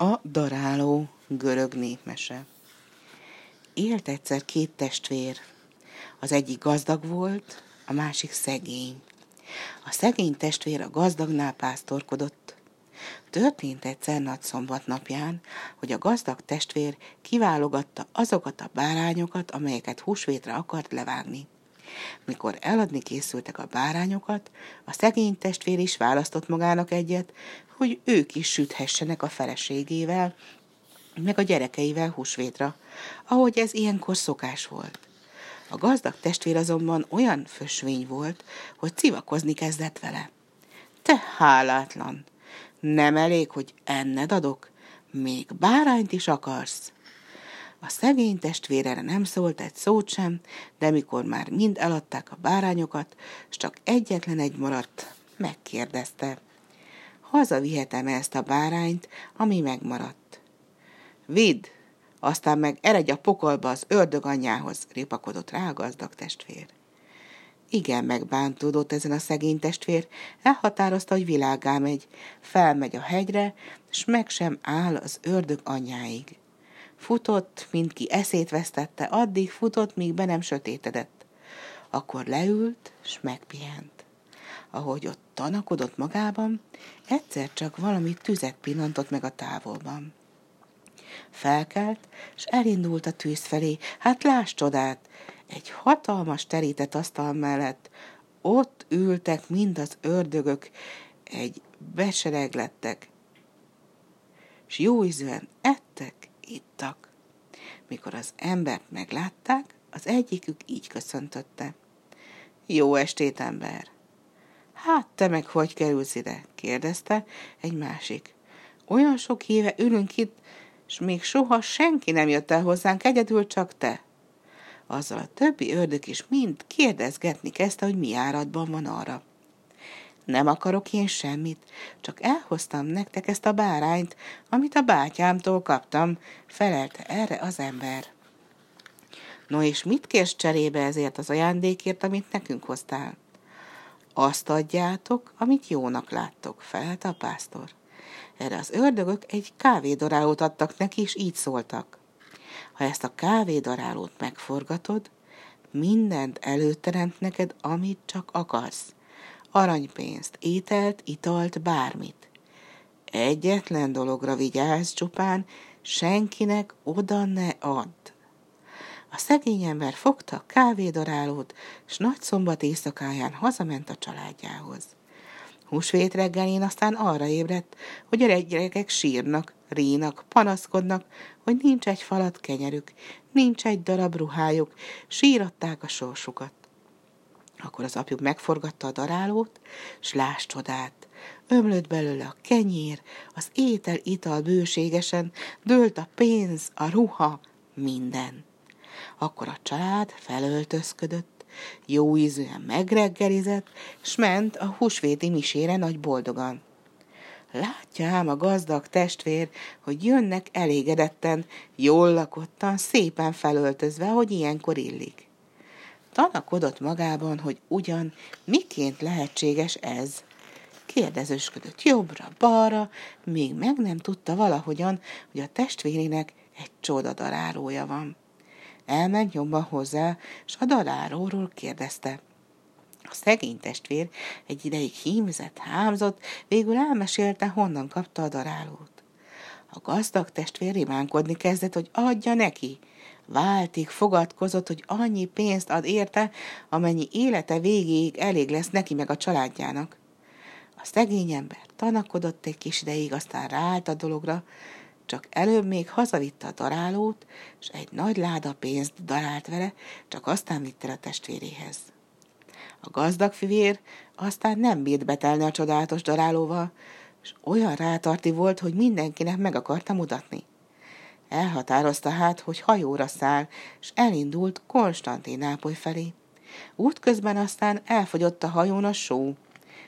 A daráló görög népmese. Élt egyszer két testvér. Az egyik gazdag volt, a másik szegény. A szegény testvér a gazdagnál pásztorkodott. Történt egyszer nagy szombat napján, hogy a gazdag testvér kiválogatta azokat a bárányokat, amelyeket húsvétre akart levágni. Mikor eladni készültek a bárányokat, a szegény testvér is választott magának egyet, hogy ők is süthessenek a feleségével, meg a gyerekeivel húsvétra, ahogy ez ilyenkor szokás volt. A gazdag testvér azonban olyan fösvény volt, hogy civakozni kezdett vele. Te hálátlan! Nem elég, hogy enned adok? Még bárányt is akarsz? A szegény testvére nem szólt egy szót sem, de mikor már mind eladták a bárányokat, s csak egyetlen egy maradt, megkérdezte. Hazavihetem-e ezt a bárányt, ami megmaradt? Vidd, aztán meg eredj a pokolba az ördög anyjához, ripakodott rá a gazdag testvér. Igen, megbántódott ezen a szegény testvér, elhatározta, hogy világá megy, felmegy a hegyre, s meg sem áll az ördög anyjáig. Futott, mint ki eszét vesztette, addig futott, míg be nem sötétedett. Akkor leült, s megpihent. Ahogy ott tanakodott magában, egyszer csak valami tüzet pillantott meg a távolban. Felkelt, és elindult a tűz felé. Hát láss csodát! Egy hatalmas terített asztal mellett ott ültek mind az ördögök, egy besereglettek, és jó ízűen ettek, ittak. Mikor az embert meglátták, az egyikük így köszöntötte. Jó estét, ember! Hát te meg hogy kerülsz ide? kérdezte egy másik. Olyan sok éve ülünk itt, és még soha senki nem jött el hozzánk, egyedül csak te. Azzal a többi ördög is mind kérdezgetni kezdte, hogy mi áradban van arra. Nem akarok én semmit, csak elhoztam nektek ezt a bárányt, amit a bátyámtól kaptam, felelte erre az ember. No és mit kérsz cserébe ezért az ajándékért, amit nekünk hoztál? Azt adjátok, amit jónak láttok, felelte a pásztor. Erre az ördögök egy kávédarálót adtak neki, és így szóltak. Ha ezt a kávédarálót megforgatod, mindent előteremt neked, amit csak akarsz. Aranypénzt, ételt, italt, bármit. Egyetlen dologra vigyázz csupán, senkinek oda ne add. A szegény ember fogta a kávédarálót, s nagy szombat éjszakáján hazament a családjához. Húsvét reggelén aztán arra ébredt, hogy a gyerekek sírnak, rínak, panaszkodnak, hogy nincs egy falat kenyerük, nincs egy darab ruhájuk, síratták a sorsukat. Akkor az apjuk megforgatta a darálót, s láss csodát, ömlött belőle a kenyér, az étel, ital bőségesen, dőlt a pénz, a ruha, minden. Akkor a család felöltözködött, jó ízűen megreggelizett, s ment a húsvéti misére nagy boldogan. Látja ám a gazdag testvér, hogy jönnek elégedetten, jól lakottan, szépen felöltözve, hogy ilyenkor illik. Tanakodott magában, hogy ugyan miként lehetséges ez. Kérdezősködött jobbra-balra, még meg nem tudta valahogyan, hogy a testvérének egy csodadarálója van. Elment jobban hozzá, s a daláróról kérdezte. A szegény testvér egy ideig hímzett, hámzott, végül elmesélte, honnan kapta a darálót. A gazdag testvér rimánkodni kezdett, hogy adja neki. Váltig fogadkozott, hogy annyi pénzt ad érte, amennyi élete végéig elég lesz neki meg a családjának. A szegény ember tanakodott egy kis ideig, aztán ráállt a dologra, csak előbb még hazavitte a darálót, és egy nagy láda pénzt darált vele, csak aztán vitte a testvéréhez. A gazdag fivér aztán nem bírt betelni a csodálatos darálóval, és olyan rátarti volt, hogy mindenkinek meg akarta mutatni. Elhatározta hát, hogy hajóra száll, és elindult Konstantinápoly felé. Útközben aztán elfogyott a hajón a só.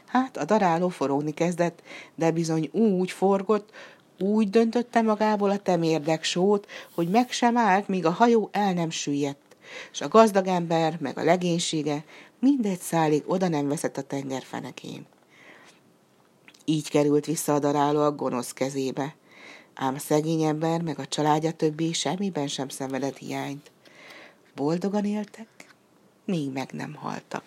Hát a daráló forogni kezdett, de bizony úgy forgott, úgy döntötte magából a temérdek sót, hogy meg sem állt, míg a hajó el nem süllyedt, és a gazdag ember, meg a legénysége mindegy szálig oda nem veszett a tenger fenekén. Így került vissza a daráló a gonosz kezébe. Ám a szegény ember meg a családja többi semmiben sem szenvedett hiányt. Boldogan éltek, míg meg nem haltak.